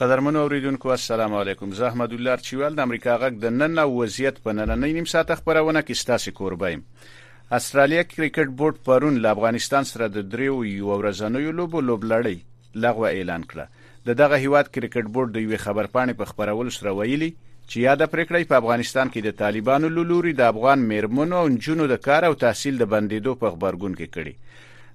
قدرمن اوریدونکو السلام علیکم زه احمد الله چوال د امریکا غږ د نن وضعیت په نننۍ نیم ساعت خبرونه کې ستاسو کوربه یم استرالیا کرکټ بورډ پرون له افغانستان سره د دریو یو ورځنیو لوبو لوبلړۍ لغوه اعلان کړه. د دغه هېواد کرکټ بورډ د یوې خبرپاڼې په خپرولو سره ویلي، چې یاده پرېکړه یې په افغانستان کې د طالبانو له لوري د افغان مېرمنو او نجونو د کار او تحصیل د بندېدو په غبرګون کې کړې.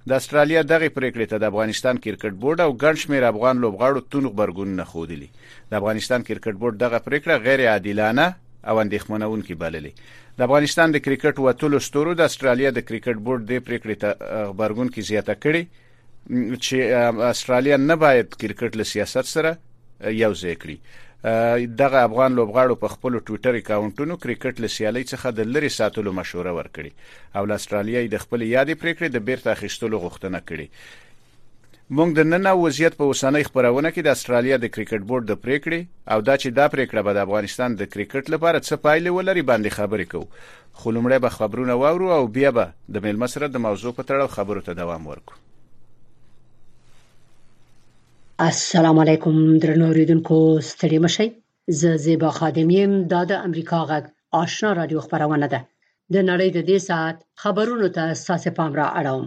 د اسټرالیا دغې پرېکړې ته د افغانستان کرکټ بورډ او ګڼ شمېر افغان لوبغاړو توند غبرګونونه ښودلي. د افغانستان کرکټ بورډ دغه پرېکړه غیر عادلانه او اندېښمنوونکې بللې. د افغانستان د کرکټ وتلو ستورو د اسټرالیا د کرکټ بورډ دې پرېکړې ته غبرګون کې زیاته کړې، چې استرالیا نه باید کرکټ له سیاست سره یو ځای کړي دغه افغان لوبغاړو په خپل ټوئیټر اکاونټونو کرکټ له سیالي څخه د لری ساتلو مشوره ورکړي او له استرالیا د خپل یادې پریکړې د بیرته اخیستلو غوښتنه کړې مونږ د نن وضعیت په اوسنۍ خبرونه کې د استرالیا د کرکټ بورډ د پریکړې او دا چې دا پریکړه به د افغانستان د کرکټ لپاره څه پایلې ولري باندې خبرې کوو خو لومړی به خبرونه واورو او بیا به د میلمه سره د موضوع په تړاو خبرو ته دوام ورکړو السلام علیکم درنو اوریدونکو ستړي مشي زه زیبا خادم یم دا د امریکا غږ آشنا رادیو خبرونه ده د نړۍ د دې ساعت خبرونو ته ساسې پام را اړوم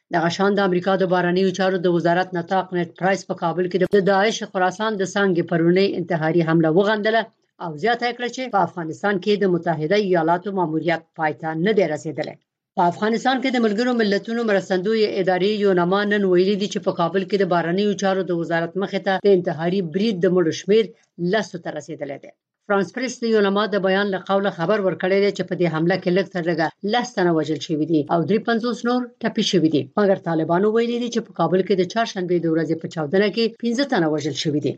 دغه شان د امریکا د بارنیو چارو د وزارت نطاق نت پرایس په کابل کې د داعش خراسان د څنګه پرونی انتحاري حمله وغندله او زیاته کړه چې په افغانستان کې د متحده ایالاتو ماموریت پای ته نه دی رسیدلی په افغانستان کې د ملګرو ملتونو مرستندوی ادارې یوناما نن ویلي دي چې په کابل کې د بارنیو چارو د وزارت مخې ته د انتحاري برید د مړو شمیر لسو ته رسیدلی دی فرانس پریس د یونما د بیان له قوله خبر ورکړی دی چې په دې حمله کې لږ تر لږه لس تنه وژل شوې دي او درې پنځوس نور ټپي شوې دي مګر طالبانو ویلي دي چې په کابل کې د چهارشنبه د ورځې په چاودنه کې 15 تنه وژل شوې دي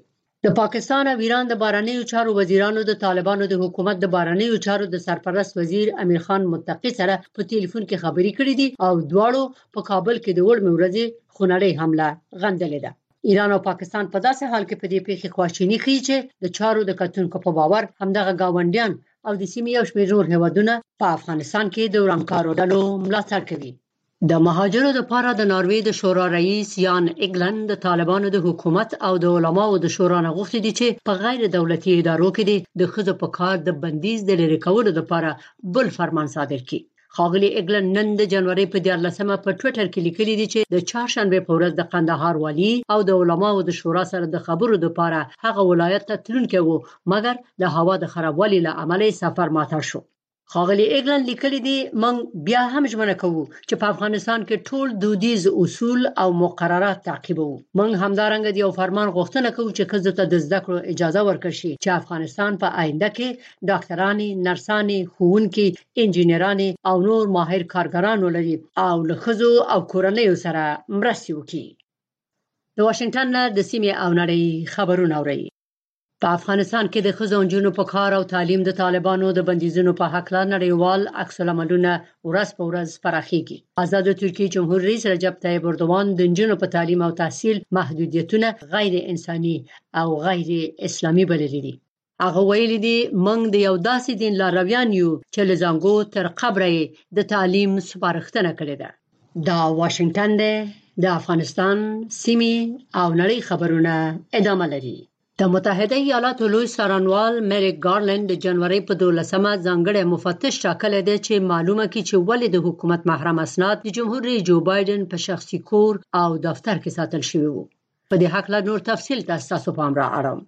د پاکستان او ایران د بارنیو چارو وزیرانو د طالبانو د حکومت د بارنیو چارو د سرپرست وزیر امیر خان متقی سره په ټلیفون کې خبرې کړې دي او دواړو په کابل کې د وړمې ورځې خونړۍ حمله غندلې ده ایران او پاکستان په داسې حال کې په دې پیښې خواشینی ښیي چې د چارو د کتونکو په باور همدغه گاونډیان او د سیمې یو شمېر نور هیوادونه په افغانستان کې د ورانکارو ډلو ملاتړ کوي د مهاجرو لپاره د ناروې د شورا رئیس یان اګلن د طالبانو د حکومت او د علماو د شورا نه غوښتي دي چې په غیر دولتي ادارو کې د خزو په کار د بندیز د لری کولو لپاره بل فرمان صادر کړي ښاغلي اګلن نن د جنوري په 14مه په ټوئیټر کې لیکلي دي چې د چهارشنبه په ورځ د قندهار والي او د علماو د شورا سره د خبرو لپاره هغه ولایت ته تلونکی وو مګر د هوا د خرابوالي له امله سفر ماتړ شو خاغلی ایګلن لیکلی دی مونږ بیا هم ژمنه کوو چې په افغانستان کې ټول دودیز اصول او مقررات تعقیبو مونږ همدارنګه د یو فرمان غوښتنه کوو چې خزو ته د زده کړو اجازه ورکړي چې افغانستان په آینده کې ډاکټرانی نرسانی ښوونکي انجینرانې او نور ماهر کارګران ولري او له ښځو او کورنیو سره مرستې وکړي د واشنگټن نه د سیمې او نړۍ خبرونه اوري په افغانستان کې د ښځو انجونو په کار او تعلیم د طالبانو د بندیزونو په حق لا نړیوال عکس العملونه ورځ په ورځ پراخیږي آزاد ترکیه جمهور رئیس رجب طیب اردوان د انجونو په تعلیم او تحصیل محدودیتونه غیر انساني او غیر اسلامي بللي دي هغه ویلي دي موږ د یو داسې دین لارویان یو چې له زنګو تر قبره یې د تعلیم سپارښتنه کړې ده دا واشنگټن دی د افغانستان سیمې او نړۍ خبرونه ادامه لري د متحده ایالاتو لوی څارنوال مریک ګارلند د جنوري په 12مه ځانګړی مفتش ټاکلی دی چې معلومه کړي چې ولې د حکومت محرم اسناد د جمهور رئیس جو بایډن په شخصي کور او دفتر کې ساتل شوي وو په دې حق له نور تفصیل تاسو پام را اړوم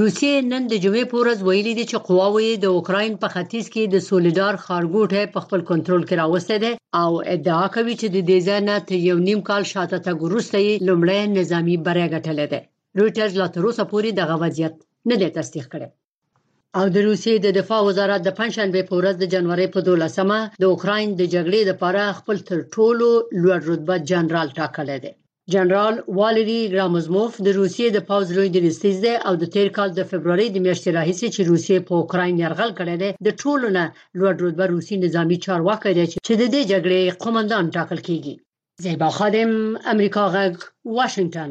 روسیې نن د جمعې په ورځ ویلي دي چې قواو یې د اوکراین په ختیځ کې د سولیدار ښارګوټی په خپل کنټرول کې راوستی دی او ادعا کوي چې د دې ځای نه تر یو نیم کال شاته تګ وروسته یې لومړی نظامی بری ګټلی دی رویټرز لا تر اوسه پورې دغه وضعیت نه دی تصدیق کړی او د روسیې د دفاع وزارت د پنځشنبه په ورځ د جنوري په 12مه د اوکراین د جګړې لپاره خپل تر ټولو لوړ رتبه جنرال ټاکلی دی جنرال والری ګرامزموف د روسیې د پوځ لوی درستیز دی او د تیر کال د فبرवरी د میاشتې راهیسې چې روسیې په اوکراین یرغل کړی دی د ټولو نه لوړ رتبه روسي نظامی چارواکی دی چې د دې جګړې قومندان ټاکل کیږي زیبا خادم امریکا غږ واشنگتن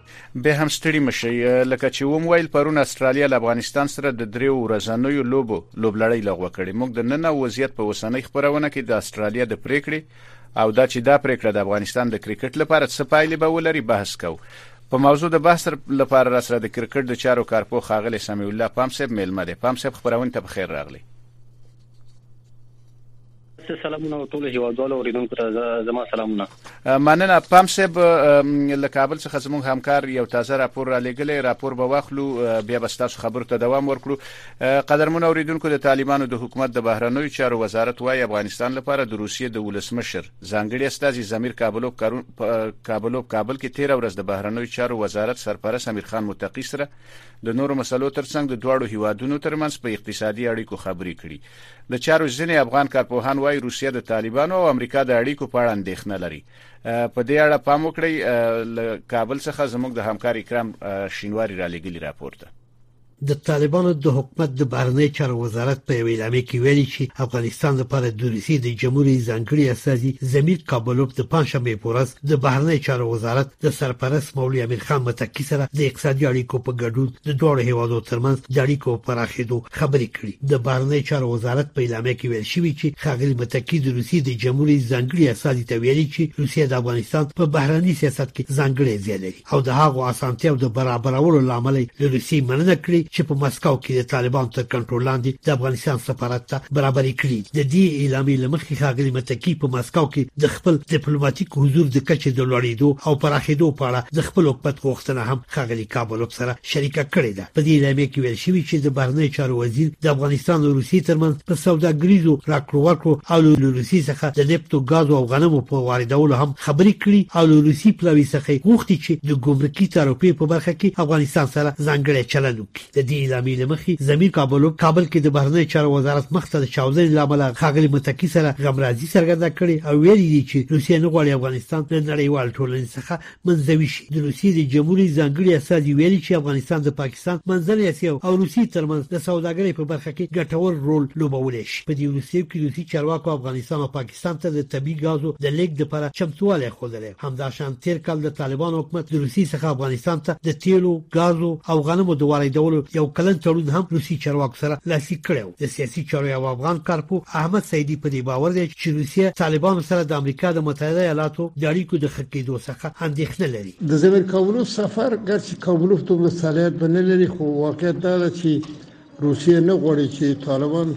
به هم ستړي مشي لکه چې وم ویل پرون استرالیا له افغانستان سره د دریو ورځنیو لوبو لوبلړۍ لغوه کړې موږ د نن او وضعیت په وسنۍ خبرونه کې د استرالیا د پریکړې او دا چې دا پریکړه د افغانستان د کرکټ لپاره څه پایلې به ولري بحث کوو په موضوع د بحث لپاره را سره د کرکټ د چارو کارپو خاغلی سمیع الله پام صاحب میلمه دی پام صاحب خبرونه ته بخیر راغلی سلامونه او ټول هیوادوالو اوریدونکو ته زما سلامونه مننه پام صاحب له کابل څخه زموږ همکار یو تازه راپور را لېګلې راپور به واخلو بیا به تاسو خبرو ته دوام ورکړو قدرمن اوریدونکو د طالبانو د حکومت د بهرنوي چارو وزارت وايي افغانستان لپاره د روسیې د ولسمشر ځانګړي استاذي زمیر کابلو کابلو کابل کې 13 ورځ د بهرنوي چارو وزارت سرپرست امیر خان متقی سره د نورو مسلو ترڅنګ د دواړو هیوادونو ترمنځ په اقتصادي اړیکو خبرې کړي. د چارو ځینې افغان کارپوهان وايي روسیه د طالبانو او امریکا د اړیکو په اړه اندېښنه لري. په دې اړه پام وکړئ له کابل څخه زموږ د همکار اکرام شینواری را لېږلي راپور ته. د طالبانو د حکومت د بهرنیو چارو وزارت په یوې اعلامیې کې ویلي چې افغانستان لپاره د روسیې د جمهوري ځانګړي استازي ضمیر کابلوف د پنجشنبې په ورځ د بهرنیو چارو وزارت د سرپرست مولوي امیر خان متقي سره د اقتصادي اړیکو په ګډون د دواړو هیوادو ترمنځ د اړیکو په پراخېدو خبرې کړي د بهرنیو چارو وزارت په اعلامیه کې ویل شوي چې ښاغلي متقي د روسیې د جمهوري ځانګړي استازي ته ویلي چې روسیه د افغانستان په بهرني سیاست کې ځانګړی ځای لري او د هغو اسانتیاو د برابرولو له امله له روسیې مننه کړې چې په مسکو کې د طالبانو تر کنټرول لاندې د افغانستان سفارت ته برابرې کړې د دې اعلامیې له مخې ښاغلي متقي په ماسکو کې د خپل دیپلوماټیک حضور د کچې د لوړېدو او پراخېدو په اړه د خپل حکومت غوښتنه هم ښاغلي کابلوف سره شریکه کړې ده په دې اعلامیه کې ویل شوي چې د بهرنیو چارو وزیر د افغانستان او روسیې ترمنځ په سوداګریزو راکړو ورکړو او له روسیې څخه د نفتو ګازو او غنمو په واردولو هم خبرې کړي او له روسي پلاوي څخه غوښتي چې د ګمرکي تعرفې په برخه کې افغانستان سره ځانګړی چلند وکړي د دې اعلامیې له مخې ضمیر کابلوک کابل کې د بهرنیو چارو وزارت مخ ته د چاودنې له امله ښاغلي متقي سره غمرازي څرګنده کړې او ویلي دي چې روسیه نه غواړي افغانستان له نړیوال ټولنې څخه منځوي شي د روسیې د جمهور رئیس ځانګړي استازي ویلي چې افغانستان د پاکستان منځنۍ اسیا او روسیې ترمنځ د سوداګرۍ په برخه کې ګټور رول لوبولی شي په دې وروستیو کې روسي چارواکو افغانستان او پاکستان پاکستان ته د طبیعي ګازو د لیږد لپاره چمتووالی ښودلی. همداشان تېر کال د طالبانو حکومت د روسیې څخه افغانستان ته د تېلو، ګازو او غنمو د واریدولو یو کلن تړون هم روسي چارواکو سره لاسلیک کړی و. د سیاسي چارو یو افغان کارپوه احمد سعیدي په دې باور دی چې روسیه طالبانو سره د امریکا د متحده ایالاتو د اړیکو د ښه کېدو څخه اندېښنه لري. د زمیر کامولوف سفر، ګرچې کامولوف دومره صلاحیت به نه لري، خو واقعیت دا ده چې روسیه نه غواړي چې طالبان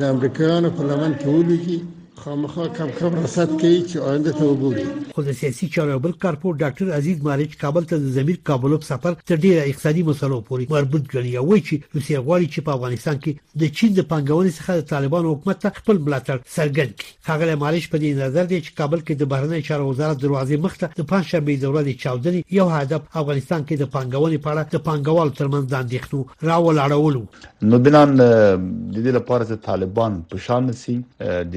د امریکایانو په لمن کې ولوېږي خامخا کم کم رسد کوي چې آینده ته وګوري خو د سیاسي چارو بل کارپور ډاکټر عزیز مارج کابل ته د زمیر کابلوف سفر تر ډیره اقتصادي مسلو پورې مربوط ګڼي او وایي چې روسیه غواړي چې په افغانستان کې د چین د پانګونې څخه د طالبانو حکومت ته خپل ملاتړ څرګند کړي ښاغلی مارش په دې نظر دی چې کابل کې د بهرنیو چارو وزارت دروازې مخته د پنجشنبې د ورځې چاودنې یو هدف افغانستان کې د پانګونې په اړه د پانګوالو ترمنځ د اندېښنو راولاړول وو. نو دنان د دې لپاره چې طالبان په شان سي د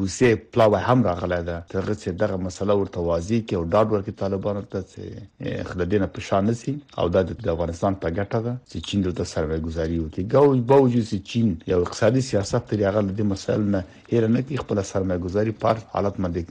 روسیې پلاوی هم راغلی ده ترغه چې دغه مسله ورته واضح کې او ډاډ ورکړي طالبان ته چې خلدینه په شان سي او دا د افغانستان په ګټه ده چې چین دلته سرمایه گذاري وکړي ګاو باوجود چې چین یو اقتصادي سیاست لري هغه د مسایل نه هېره نه کړي خپله سرمایه ګذاري په هر حالت باندې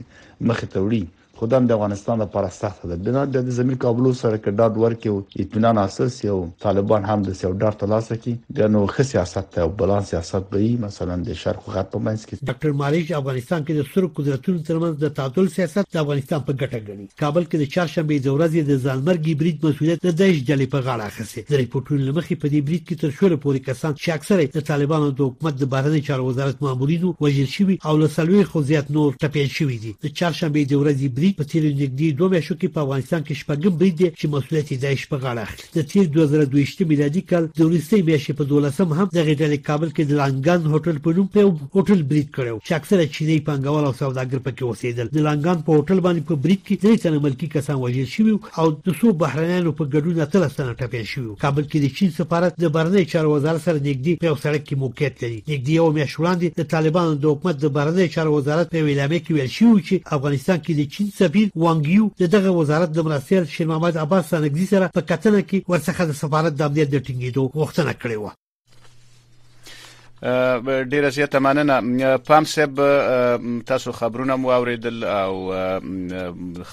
مخې ته وړي خو دا هم د افغانستان لپاره سخته ده بنا د زمير کابلو سره که ډاډ ورکړي او اطمینان حاصل سي او طالبان هم د سیو ډاډ ترلاسه کړي بیا نو ښه سیاست ته او بلان سیاست به وي مثلا د شرق او غرب په منځ کې ډاکټر ماریج افغانستان کې د سترو قدرتونو ترمنځ د تعادل سیاست د افغانستان په ګټه ګڼي. کابل کې د چهارشنبې د ورځې د ځانمرګي برید مسوولیت د داعش ډلې په غاړه اخیستی. د رپوټونو له مخې په دې برید کې تر شلو پورې کسان چې اکثره یې د طالبانو د حکومت د بهرنیو چارو وزارت مامورین وو وژل شوي او له څلوېښتو زیات نور ټپیان شوي دي. د چهارشنبې د ورځې برید په تېرو نږدې دوه میاشتو کې په افغانستان کې شپږم برید دی چې مسوولیت یې داعش په غاړه اخلي. د تېر دوه زره دویشت میلادي کال د وروستۍ میاشتې په دولسم هم دغې ډلې کابل کې د لانګان هوټل په نوم په یو هوټل برید کړی و چې اکثره چیني پانګوال او سوداګر پکې اوسېدل د لانګان په هوټل باندې په برید کې درې تنه ملکي کسان وژل شوي او د څو بهرنیانو په ګډون اتلس تنه ټپیان شوي کابل کې د چین سفارت د بهرنیو چارو وزارت سره نږدې په یو سړک کې موقعیت لري نږدې یوه میاشت وړاندې د طالبانو د حکومت د بهرنیو چارو وزارت په یوه اعلامیه کې ویل شوي چې افغانستان کې د چین سفیر وانګ یو د دغه وزارت د مرستیال شیر محمد عباس سانګزي سره په کتنه کې ورڅخه د سفارت د امنیت د ټینګېدو غوښتنه کړې وه ډیره زیاته مننه پام صاحب تاسو خبرونه مو اوریدل او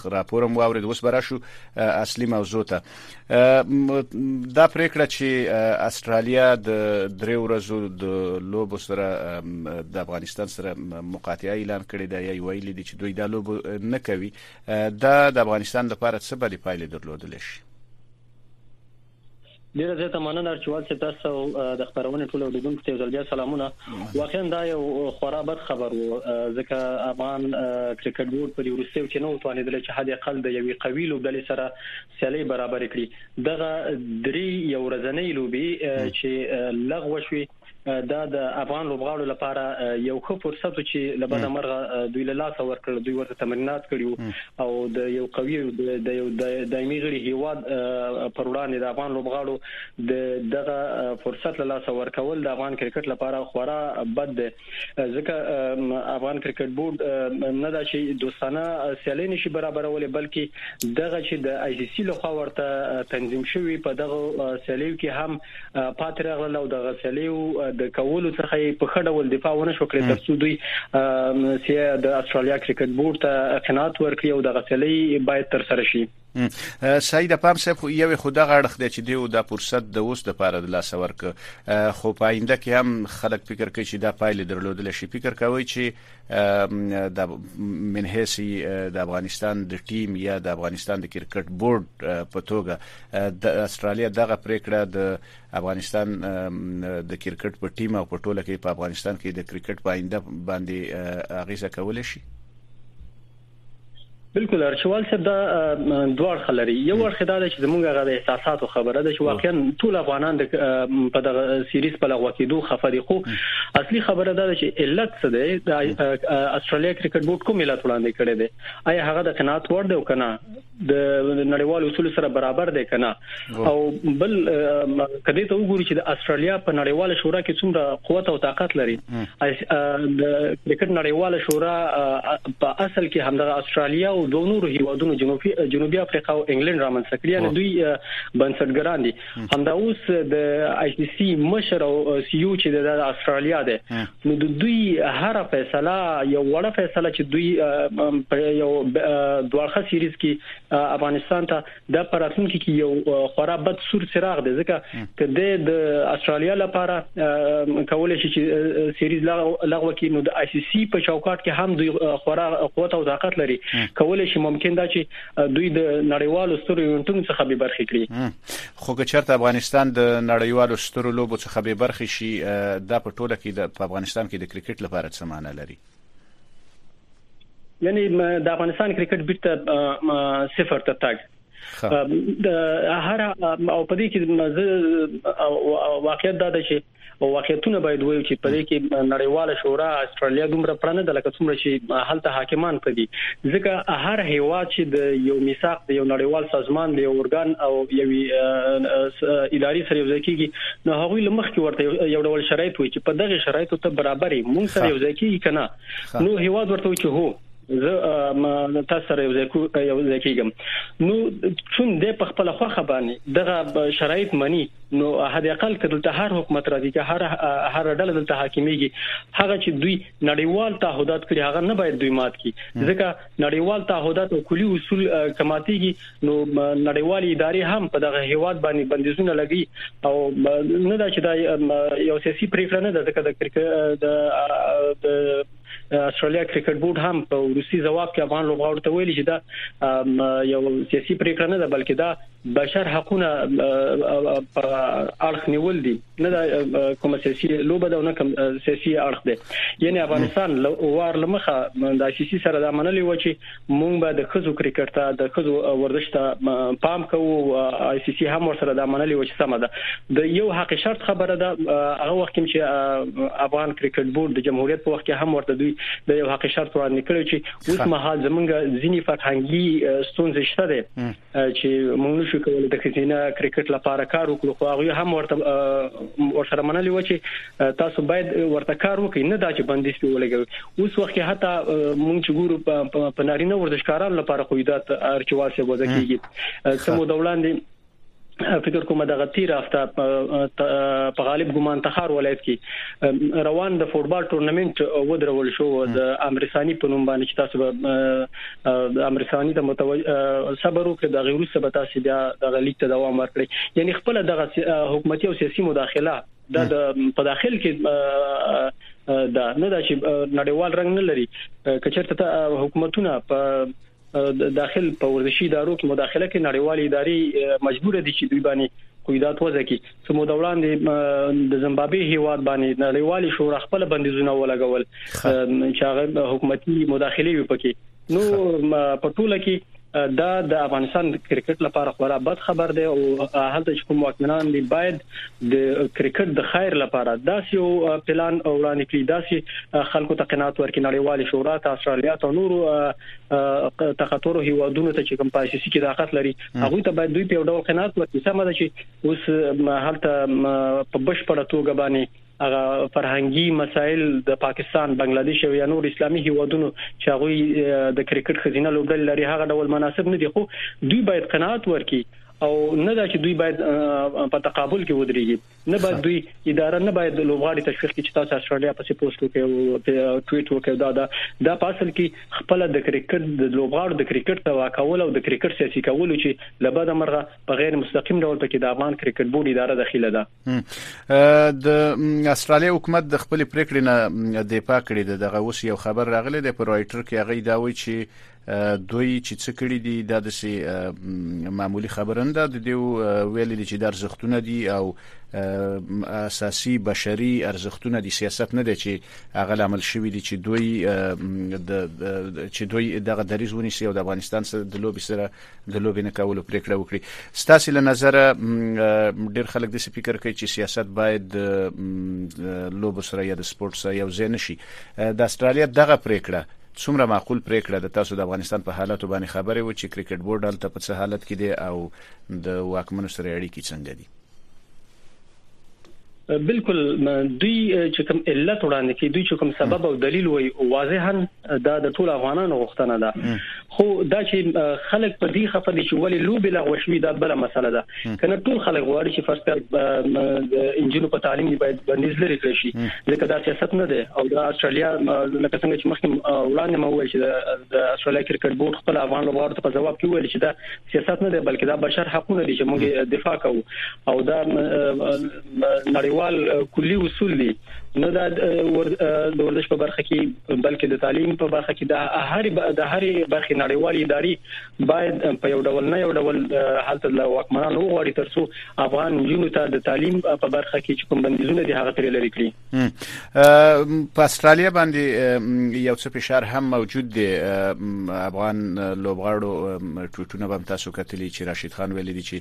راپور مو اورید اوس برا شو اصلي موضوع ته دا پریکړه چې استرالیا د درې ورځو د لوب سره د افغانستان سره مقاطعه اعلان کړې ده یا ویلي دي چې دوی دا لوب نه کوي دا د افغانستان لپاره څه بدې پایلې درلودل شي ډیره زیاته مننه ارچوال چې تاسو د خبرونه ټول اوریدونکو ته ځل بیا سلامونه واقعا دا یو خورا بد خبر وو ځکه افغان کرکټ بورډ په دې وروستیو کې نو توانیدل چې حد اقل د یوې قوي لوبډلې سره سیالي برابر کړي دغه درې یو ورځنۍ لوبي چې لغوه شوې دا د افغان لوبغاړو لپاره یو ښه فرصت چې لبنه مرغه دوی له لاس ورکړ دوی ورته تمرینات کړیو او د یو قوي د یو دایمي غړي هیواد پر وړاندې د افغان لوبغاړو د دغه فرصت له لاسه ورکول د افغان کرکټ لپاره خورا بد دی ځکه افغان کرکټ بورډ نه دا چې دوستانه سیالي نشي برابرولې بلکې دغه چې د آی سي سي لخوا ورته تنظیم شوی په دغه سیالیو کې هم پاتې راغله او دغه سیالیو د کولو څخه په خړه ول دفاع ونه شو کړې ترڅو دوی چې د استرالیا کرکټ بورډ ته قناعت ورکړي او دغه سیالي باید تر سره شي سعید پام صاحب یو خو دغه اړخ دی چې دیو دا فرصت د اوس د پاره د لاس ورک خو په آینده کې هم خلک فکر کوي چې دا پایلې درلودل شي فکر کوي چې د منهسي د افغانستان د ټیم یا د افغانستان د کرکټ بورډ په توګه د استرالیا دغه پریکړه د افغانستان د کرکټ په ټیم او په ټوله کې په افغانستان کې د کرکټ په آینده باندې اغیزه کول شي بالکل ارشوال صاحب دا دوه اړخ لري یو اړخ دا چې زمونږ غو احساساتو خبره ده چې واقعا ټول افغانان د په دغه سیریز په لغوه کېدو خفه دي خو اصلي خبره دا ده چې علت څه دی د استرالیا کرکټ بورډ کوم علت وړاندې کړی دی آیا هغه د قناعت وړ دی او کنه د نړیوالو اصول سره برابر دی کنه او بل کدی ته وګوري چې د استرالیا په نړیواله شورا کې څومره قوت او طاقت لري د کرکټ نړیواله شورا په اصل کې همدغه استرالیا او دوه نورو هیوادونو جنوبي جنوبي افریقا او انګلند رامنځته کړی یعنی دوی بنسټګران دي همدا اوس د آی سی سی مشر او سی او چې د استرالیا دی نو د دوی هر فیصله یو وړه فیصله چې دوی په یو دوړخه سیریز کې افغانستان ته د پراتونکو کې یو خورا بد سور څراغ دی ځکه کده د استرالیا لپاره کولای شي چې سیریز لغوه کړي نو د آی سی سی په چوکاټ کې هم دوی خورا قوت او طاقت لري کولای شي ممکن دا چې دوی د نړیوالو سترو ایونټونو څخه به برخې کړي خو که چرته افغانستان د نړیوالو سترو لوبو څخه به برخې شي دا په ټوله کې د افغانستان کې د کرکټ لپاره څه معنی لري یعنی د افغانستان کرکټ بیرته صفر ته تاګ د هر او په دې کې واقعیت دا ده چې او واقعیتونه باید وایو چې په دې کې نړیواله شورا استرالیا دومره پرانه د لکه څومره چې هلته حاکمان پدي ځکه هر هیواد چې د یو میثاق د یو نړیوال سازمان د یو ارګان او یو اداري سره یو ځای کیږي نو هغه لمخ کې ورته یو ډول شرایط وي چې په دغه شرایطو ته برابرې مونږ سره یو ځای کیږي کنه نو هیواد ورته وي چې هو زه تاسو سره یو ځای یو ځای کیږم نو چون د په خپل خوخه باندې دغه شرایط مني نو حد اقل که دلته هر حکومت راځي که هر هر ډله دلته حاکمیږي هغه چې دوی نړیوال تعهدات کړی هغه نه باید دوی مات کړي ځکه نړیوال تعهدات او کلی اصول کماتيږي نو نړیوال ادارې هم په دغه هیواد باندې بندیزونه لګي او نه دا چې دا یو سیاسي پریکړه نه ده ځکه د کرکټ د استرالیا کرکټ بورډ هم په روسي ځواب کې افغان لوبغاړو ته ویلي چې دا یو سیاسي پریکړه نه ده بلکې دا بشر حقونه په اړخ نیول دي نه دا کوم سیاسي لوبه ده نه کوم سیاسي اړخ دی یعنی افغانستان وار لمخه د اساسي سره دا منلې و چې مونږ به د خزو کرکټ ته د خزو ورزش ته پام کوو او اساسي هم ورسره دا منلې و چې سم ده د یو حق شرط خبره ده هغه وخت چې افغان کرکټ بورډ د جمهوریت په وخت کې هم ورته دوی د یو حق شرط وړاندې کړو چې اوس مهال زمونږ ځینی فرهنګي ستونزې شته چې موږ نشو کولای د ښځینه کرکټ لپاره کار وکړو خو هغه هم ورته ورسره منلي و چې تاسو باید ورته کار وکړئ نه دا چې بندیز په ولګوي اوس وخت کې حتی موږ چې ګورو په نارینه ورزشکارانو لپاره خو دا ارچوال څه وځي کیږي سمو دولاندې فکر کوم دغه تیر هفته په غالب ګمان تخار ولایت کې روان د فوټبال ټورنمنت ودرول شو د امرسانی په نوم باندې چې تاسو د امرثاني ته متوجه صبر وکړي د غیرو سبا تاسو بیا د غلیک ته دوام ورکړي یعنی خپل دغه حکومتي او سیاسي مداخله د په داخل کې دا نه دا چې نړیوال رنګ نه لري کچرته ته حکومتونه په داخل په ورزشي ادارو کې مداخله کې نړیوالې ادارې مجبور دي چې دوی باندې قیدات وځي څه موده وړاندې د زمبابوې هیواد باندې نړیوالې شورا خپل بندیزونه ولګول چې هغه حکومتي مداخله وي پکې نو په ټوله کې دا د افغانستان کرکټ لپاره خورا بد خبر دی او هلته چې کوم واکمنان دي باید د کرکټ د خیر لپاره داسې یو پلان وړاندې کړي داسې خلکو ته قناعت ورکړي نړیوالې شورا ته استرالیا ته نورو تخاتورو هیوادونو ته چې کوم پایسي کې داخت لري هغه ته باید دوی په ډول قناعت ورکړي سمه ده چې اوس هلته په بشپړه توګه باندې هغه فرهنګي مسایل د پاکستان، بنگلاديش او یا نور اسلامي هیوادونو چې هغه د کرکټ خزینه لوبډل لري هغه ډول مناسب نه دي خو دوی باید قناعت ورکړي او نه دا چې دوی باید په تقابل کې ودرېږي نه باید دوی اداره نه باید لوبغاړي تشویق کړي چې تاسو استرالیا پسې پوسټ وکړي او ټویټ وکړي دا دا د پاسل کې خپل د کرکټ د لوبغاړو د کرکټ توا کول او د کرکټ سیاسي کول چې لبد مرغه په غیر مستقیم ډول پکې د افغان کرکټ بورډ اداره دخیله ده د استرالیا حکومت د خپل پریکړې نه دفاع کړې ده دغه اوس یو خبر راغلی دی په رائټر کې هغه دا وایي چې دوی چې څه کړی دی دا د سي معمولی خبرنده د دیو ویل دي چې د ارزښتونه دي او اساسي بشري ارزښتونه دي سیاست نه دی چې هغه لامل شوی دي چې دوی د چې دوی دغه دریز ونیسي او د افغانستان سره د لوبي سره د لوبې نه کولو پریکړه وکړي ستاسو له نظر ډیر خلک د سپیکر کوي چې سیاست باید لوب سره یا د سپورت سره یو ځای نشي د استرالیا دغه پریکړه څومره معقول پریکړه د تاسو د افغانستان په حالاتو باندې خبرې و چې کرکټ بورډ هلته په څه حالت کې دی او د واکمنو سره اړیکې څنګه دي بالکل دوی چې کوم علت وړاندې کوي دوی چې کوم سبب او دلیل وایي واضحا دا د ټول افغانانو غوښتنه ده خو دا چې خلک په دې خفه دي چې ولې لوبي لا غوښوي دا بل مسله ده کنه ټول خلک غواړي چې فرض کړ انجینو په تعلیم دی باید بندیز لري کړی شي ځکه دا سیاست نه دی او دا استرالیا لکه څنګه چې مخکې وړاندې مو ویل چې د استرالیا کرکټ بورډ خپل افغان لوبغاړو ته په جواب کې ویل چې دا سیاست نه دی بلکې دا بشر حقونه دي چې موږ دفاع کوو او دا نړیوال کلی اصول دي نه دا د ورزش په برخه کې بلکې د تعلیم په برخه کې د هر د هر برخې نړیوال اداري باید په یو ډول نه یو ډول حالت له واکمنانو غواړي ترڅو افغان جنو ته د تعلیم په برخه کې چې کوم بندیزونه دي هغه ترې لري کړي په استرالیا باندې یو څه فشار هم موجود دی افغان لوبغاړو ټوټونه بم تاسو کتلی چې راشد خان ویل دي چې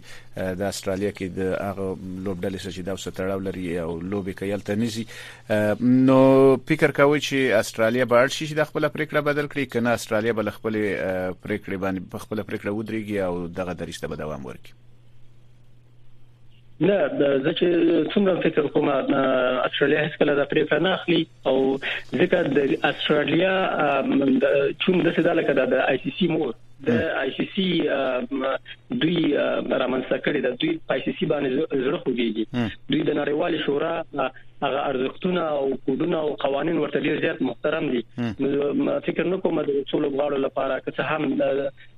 د استرالیا کې د هغه لوبډلې سره چې دا وسه تړاو لري او لوبې کوي تل نزي نو فکر کوي چې استرالیا به ارشي چې د خپل پریکړه بدل کړي کنه استرالیا به خپل پریکړه باندې خپل پریکړه ودرېږي او دغه درسته به دوام ورکړي نه زه چې څومره فکر کوم استرالیا هیڅ کله د پریکړه نه اخلي او ځکه د استرالیا چون د څه دلته د آی سی سی مور د آی سی سی دوی رامنځته کړی د دوی آی سی سی باندې زړه خوږیږي دوی د نړیوال شورا هغه ارزښتونه او کوډونه او قوانين ورته ډیر زیات محترم دي فکر نه کوم د ټولو غواړو لپاره که څه هم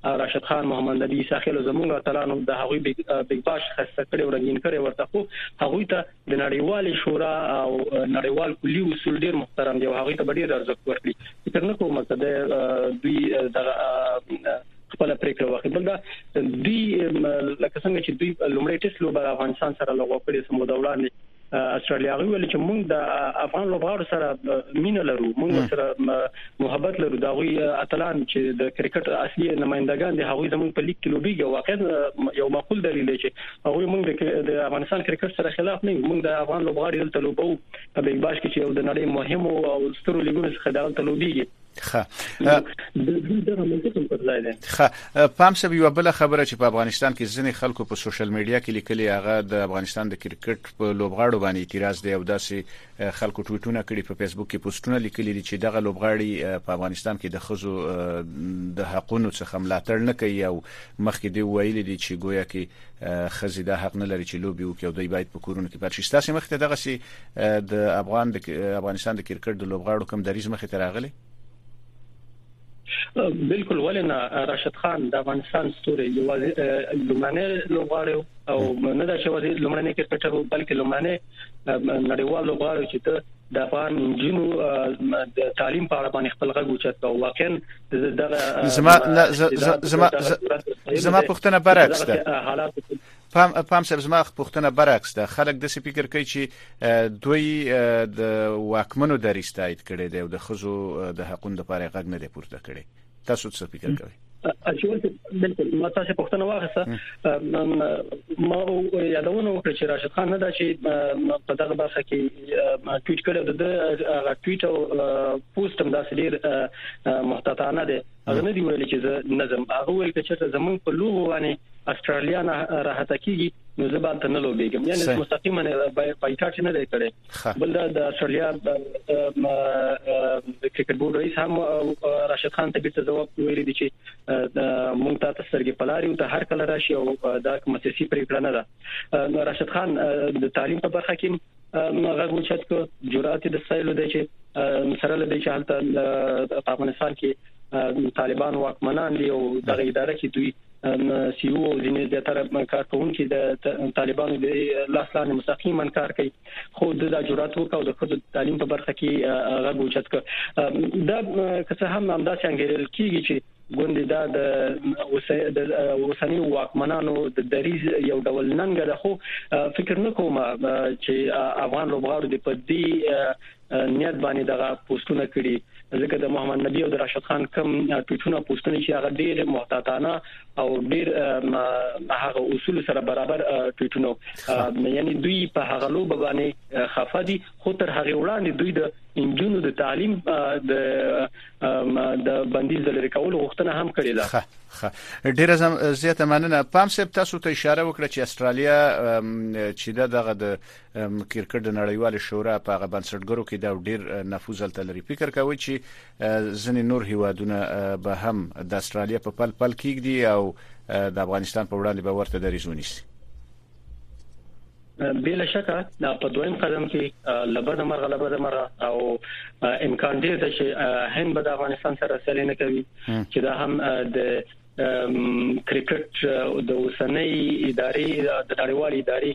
راشد خان محمد نبی عیسی خېلو زمونږ اتلانو د هغوی بیګ باش خسته کړي او رنګین کړي ورته خو هغوی ته د نړیوالې شورا او نړیوال کلی اصول ډیر محترم دی او هغوی ته ډیر ارزښت ورکړي فکر نه کوم چې د دوی دغه خپل پریکړه واخلي بل دا دوی لکه څنګه چې دوی لومړی ټیسټ لوبه افغانستان سره لغوه کړې سمو دا وړاندې استرالیا هغه ویل چې موږ د افغان لوبغاړو سره مینه لرو موږ سره محبت لرو دا غوي اتلان چې د کرکټ اصلي نمائندګان دي هغه زموږ په لیګ کې لوبيږي واقعا یو معقول دلیل دی چې هغه موږ د افغانستان کرکټ سره خلاف نه موږ د افغان لوبغاړي دلته لوبو په بیګ باش کې چې یو د نړۍ مهم او سترو لیګونو څخه دلته لوبيږي خه د دې دغه منطقم پر ځای دی خه پام سب یو بل خبره چې په افغانستان کې ځینې خلکو په سوشل میډیا کې لیکلي هغه د افغانستان د کرکټ په لوبغاړو باندې اعتراض دی او داسې خلکو ټویټونه کړي په فیسبوک کې پوسټونه لیکلي دي چې دغه لوبغاړي په افغانستان کې د خزو د حقونو څخه ملاتړ نه کوي او مخکې دی ویلي دي چې گویا کې ښځې دا حق نه لري چې لوبې وکړي او دوی باید په کورونو کې پاتې شي ستاسو مخ ته دغه سي د افغان د افغانستان د کرکټ د لوبغاړو کم دریز مخ ته راغلي بالکل ولنه راشد خان د افغانستان ستوري یوازې لومړنی لوبغاړی او نه دا چې یوازې لومړنی کرکټر بلکې لومړنی نړیوال لوبغاړو چې ته د افغان جنو د تعلیم په اړه باندې خپل غږ اوچت او واقعا دغه زما زما زما پښتنه برعکس ده حالات پام پام صاحب زما پښتنه برعکس ده خلک د سی فکر کوي چې دوی د واکمنو دریس تایید کړي دی او د خزو د حقوقو لپاره غږ نه دی پورته کړي تاسو څه فکر کوئ اچول بالکل ما تاسو پښتنه واغسه ما یادونه وکړه چې راشد خان نه دا چې په دغه برخه کې ټویټ کړو د هغه ټویټ او پوسټ هم داسې ډیر محتاطانه دي هغه نه دی ویل چې زه نظم هغه ویل چې زمون په لوغو باندې استرالیا نه راحت کیږي نو زه به تنه لوبېږم یعنی مستقیما بایکاټ نه دی کړی ښه. بل دا د اسټرالیا د کرکټ بورډ رئیس هم راشد خان ته بیرته ځواب ویلي دي چې مونږ ته سترګې پلاري او ته هر کله راشي او دا کوم سیاسي پریکړه نه ده نو راشد خان د تعلیم په برخه کې غږ وچت کو جرأت د سایلو دی چې سره لدی چې حالت په افغانستان کې طالبان واکمنان دی او د ادارې کې دوی سي او او ځینې زیاتره کارکوونکي د طالبانو د لاس لاندې مستقیما کار کوي خو د دا جرأت وکړ او د خود تعلیم په برخه کې غږ اوچت کړ دا که څه هم همداسې انګیرل کیږي چې ګوندې دا د اوسنی واکمنانو د دریز یو ډول ننګ ده خو فکر نکوم چې افغان لوبغاړو د پدی نیت باندې دغه پوسټونه کړي ځکه د محمد نبی او د راشد خان کم ټویټونه پوسټونه چې هغه ډیر محتاطانه او ډیر هغه اصول سره برابر ټویټونه یعنی دوی په هغه لوب باندې خفه دي خو تر هغه وړاندې دوی د انجونو د تعلیم د د بندیز د لری کولو غوښتنه هم کړې ده خه ډیره زیاته مننه پام صاحب تاسو ته اشاره وکړه چې استرالیا چې دغه د کرکټ د نړیوالې شورا په هغه بنسټګرو کې ده او ډیر نفوذ هلته لري فکر کوي چې ځینې نور هیوادونه به هم د استرالیا په پل پل کېږدي او د افغانستان په وړاندې به ورته دریځ ونیسي بل شکه دا په دویم قدم کې لبد مرغه لبد مرغه او امکان ډیر دی چې هند به د افغانستان سره سیالي نه کوي چې دا هم د کرکټ د اوسنۍ ادارې د نړیوال ادارې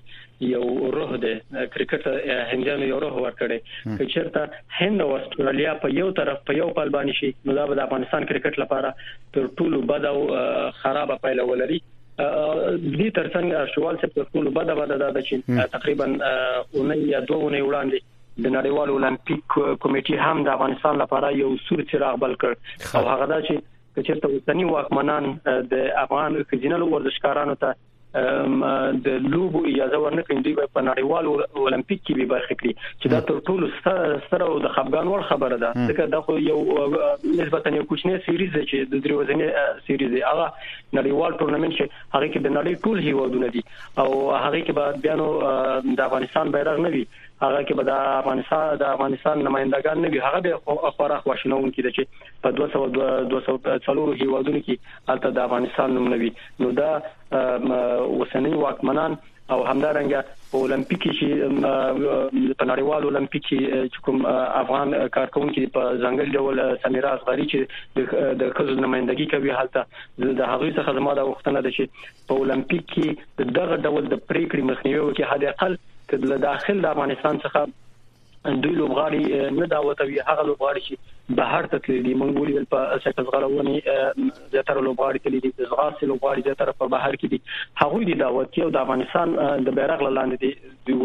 یو روح دی کرکټ هندیانو یو روح ورکړي چې چیرته هند او استرالیا په یو طرف په یو پل باندې شي نو دا به افغانستان کرکټ لپاره تر ټولو بد او خراب پایله ولري دې ترڅنګ ارشوال څخه تر ټولو بده بده دا ده چې تقریبا اونۍ یا دوه اونۍ وړاندې د نړیوال اولمپیک کمیټې هم د افغانستان لپاره یو سور څراغ بل کړ او هغه دا چې که چېرته اوسني واکمنان د افغان ښځینه لوبو ورزشکارانو ته د لوبو اجازه ورنکړي دوی به په نړیوال اولمپیک کې به برخه کړي چې دا تر ټولو ستره او د خپګان وړ خبره ده ځکه دا خو یو نسبتا یو کوچنی سیریز دی چې د درې ورځې سیریز دی هغه نړیوال ټورنمنت چې هغه کې د نړۍ ټول هیوادونه دي او هغه کې به بیا نو د افغانستان بیرغ نه وي هغه کې به د افغانستان د افغانستان نمائندګان نه وي هغه به خورا خوشنون کړي چې په دوه سوه دوه دوه سوه څلورو هیوادونو کې هلته د افغانستان نوم نه وي نو دا اوسنۍ واکمنان او همدارنګه په اولمپیک کې چې په نړیوال اولمپیک کې چې کوم افغان کارکونکي په ځنګل ډول سمیرا اصغری چې د خزو نمائندګي کوي حالت د هغوی څخه زموږ د وختنه ده چې په اولمپیک کې دغه ډول د پریکړې مخنیوي کې حد اقل کله داخل د افغانستان څخه دوی لوبغاړي نه دعوتوي هغه لوبغاړي چې بهر ته تللي دي موږ ولیدل په سایکل ځغلونې زیاتره لوبغاړي تللي دي د ځغاستې لوبغاړي زیاتره په بهر کې دي هغوی دي دعوت کوي او د افغانستان د بیرغ لاندې دي دوی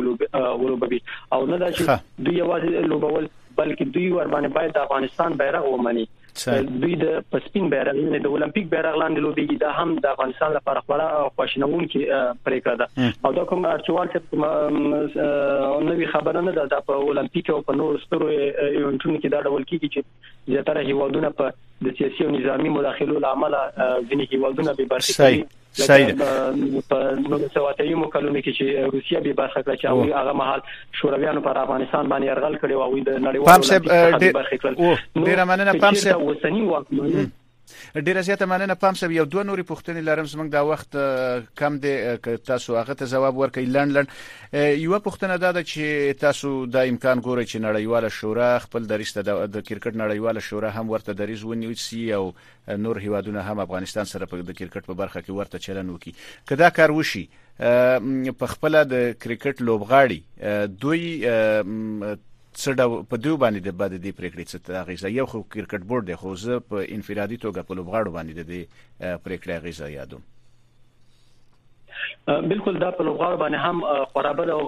ولوبوي او نه دا چې دوی یوازې لوبول بلکې دوی ور باندې باید د افغانستان بیرغ ومني دوی د په سپین بیرغ یعنی د اولمپیک بیرغ لاندې لوبېږي دا هم د افغانستان لپاره خورا خوشنونکي پریکړه ده او دا کوم ارچوال چې کوم نوې خبره نه ده د اولمپیک او په نور سترو ایونټونو کې دا ډول کیږي چې زیاتره هیوادونه په د سیاسي او نظامی مداخلو لامل ځینې هیوادونه به برخه کوي صحیح ده په نولس سوه اته یمو کلونو کې چې روسیه به برخه کړه چې هغه هغه مهال شورویانو پر افغانستان باندې يرغل کړی او د نړیوالو څخه برخه کړل ډیر مننه پام صاحب اوسنی واکمنان ډیره زیاته مننه پام صاحب یو دوه نورې پوښتنې لرم زمنګ دا وخت کم دی تاسو هغه ته جواب ورکړئ لند لند یو پوښتنه دا ده چې تاسو دا امکان ګورئ چې نړیواله شورا خپل دریسته د کرکټ نړیواله شورا هم ورته دریز ونیسي او نور هیوادونه هم افغانستان سره په د کرکټ په برخه کې ورته چلن وکړي که دا کار وشي په خپل د کرکټ لوبغاړي دوی څه ډول په دوی باندې د بد دي پریکړې څه تغیزه یو خو کرکټ بورډ دی خو زه په انفرادي توګه په لوبغاړو باندې د پریکړې غیزه یادوم بالکل دا په لوغاړو باندې هم خورا بد او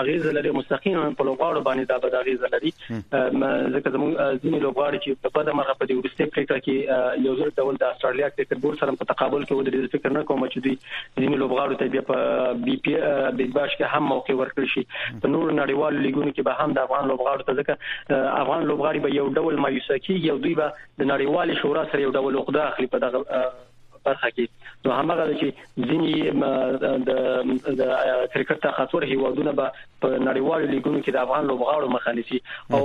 اغیز لري مستقیما په لوغاړو باندې دا بد اغیز لري ځکه زموږ ځینې لوغاړي چې په بده مرغه په دې ورسته پریکړه کې یو ځل ډول د استرالیا کرکټ بورډ سره په تقابل کې ودرې فکر نه کوم چې دوی ځینې لوغاړو ته بیا په بي پی بیگ باش کې هم موقع ورکړي شي په نور نړیوال لیګونو کې به هم د افغان لوغاړو ته ځکه افغان لوغاړي به یو ډول مایوسه کیږي او دوی به د نړیوال شورا سره یو ډول عقده اخلي په دغه برخه کې نو همغه ده چې ځینې یې د کرکټ طاقتور هیوادونه به په نړیوالو لیګونو کې د افغان لوبغاړو مخه نیسي او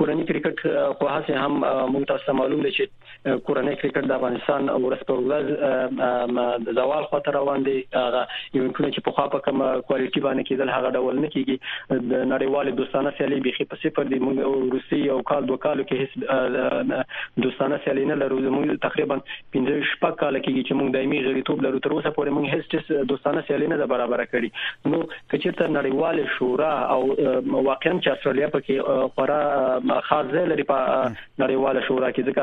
کورنی کرکټ خو هڅه هم موږ تاسو معلوم دي چې کورنی کرکټ د افغانستان ورځ پر ورځ د زوال خطر روان دي هغه ایونټونه چې په خوا په کوم کوالټي باندې کېدل هغه ډول نه کیږي د نړیوالو دوستانه سیالي بيخي په صفر دي موږ روسي او کال دوه کالو کې هیڅ دوستانه سیالي نه لرو موږ تقریبا پنځه شپږ کاله کېږي چې موږ دایمي غړیتوب لرو، تر اوسه پورې موږ هېڅ ټېسټ دوستانه سیالي نه ده برابره کړې، نو که چېرته نړیوالې شورا او واقعاً چې اسټرالیا په کې خورا خاص ځای لري په نړیواله شورا کې ځکه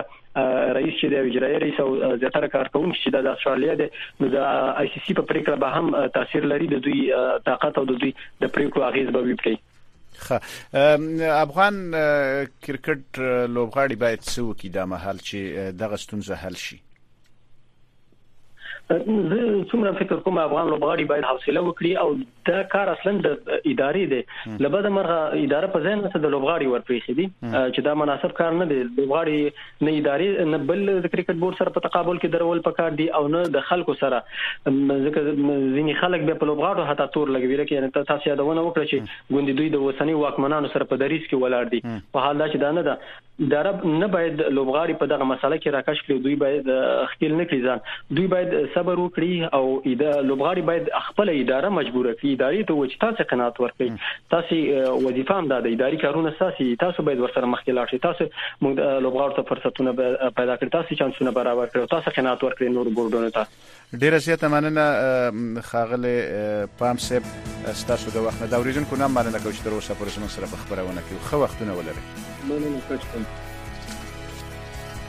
رئیس چې د اجرایي رئیس او زیاتره کارکونکو چې د استرالیا د نو د آی سی سی په پریکړه به هم تاثیر لري د دوی طاقت او د دوی د پریکړو اغیز به وي پرې خه افغان کرکټ لوبغاړي باید څه وکړي دا مهال چې دغه ستونزه حل شي زه څومره فکر کوم افغان لوبغاړي باید حوصله وکړي او دا کار اصلا د ادارې دی لبد مرغه اداره په ځین څه د لوبغاړي ورپریخي دي چې دا مناسب کار نه دی لوبغاړي نه ادارې نه بل د کرکټ بورډ سره په تقابل کې درول پکار دي او نه د خلکو سره ځکه ځینې خلک به په لوبغاړو حتی تور لګوي لکه یعنی تاسو یادونه وکړه چې ګوندې دوی د وسنۍ واکمنانو سره په دریس کې ولاړ دي په حال دا چې دا نه ده د رب نه باید لوبغاړي په دغه مسله کې راکښ کړي دوی باید خپل نه کړي ځان دوی باید صبر وکړي او د لوبغاړي باید خپل اداره مجبور کړي ادارې ته و چې تاسو قناعت ورکړي تاسو وظیفه هم دا ده اداري کارونه ستاسو دي تاسو باید ورسره مخکې لاړ شئ تاسو موږ لوبغاړو ته فرصتونه پیدا کړي تاسو چانسونه برابر کړي او تاسو قناعت ورکړي نورو بورډونو ته ډیره زیاته مننه ښاغلی پام صاحب ستاسو د وخت نه د اوریدونکو نه مننه کوو چې تر اوسه پورې زموږ سره په خپرونه کې ښه وختونه ولرئ مننه کچ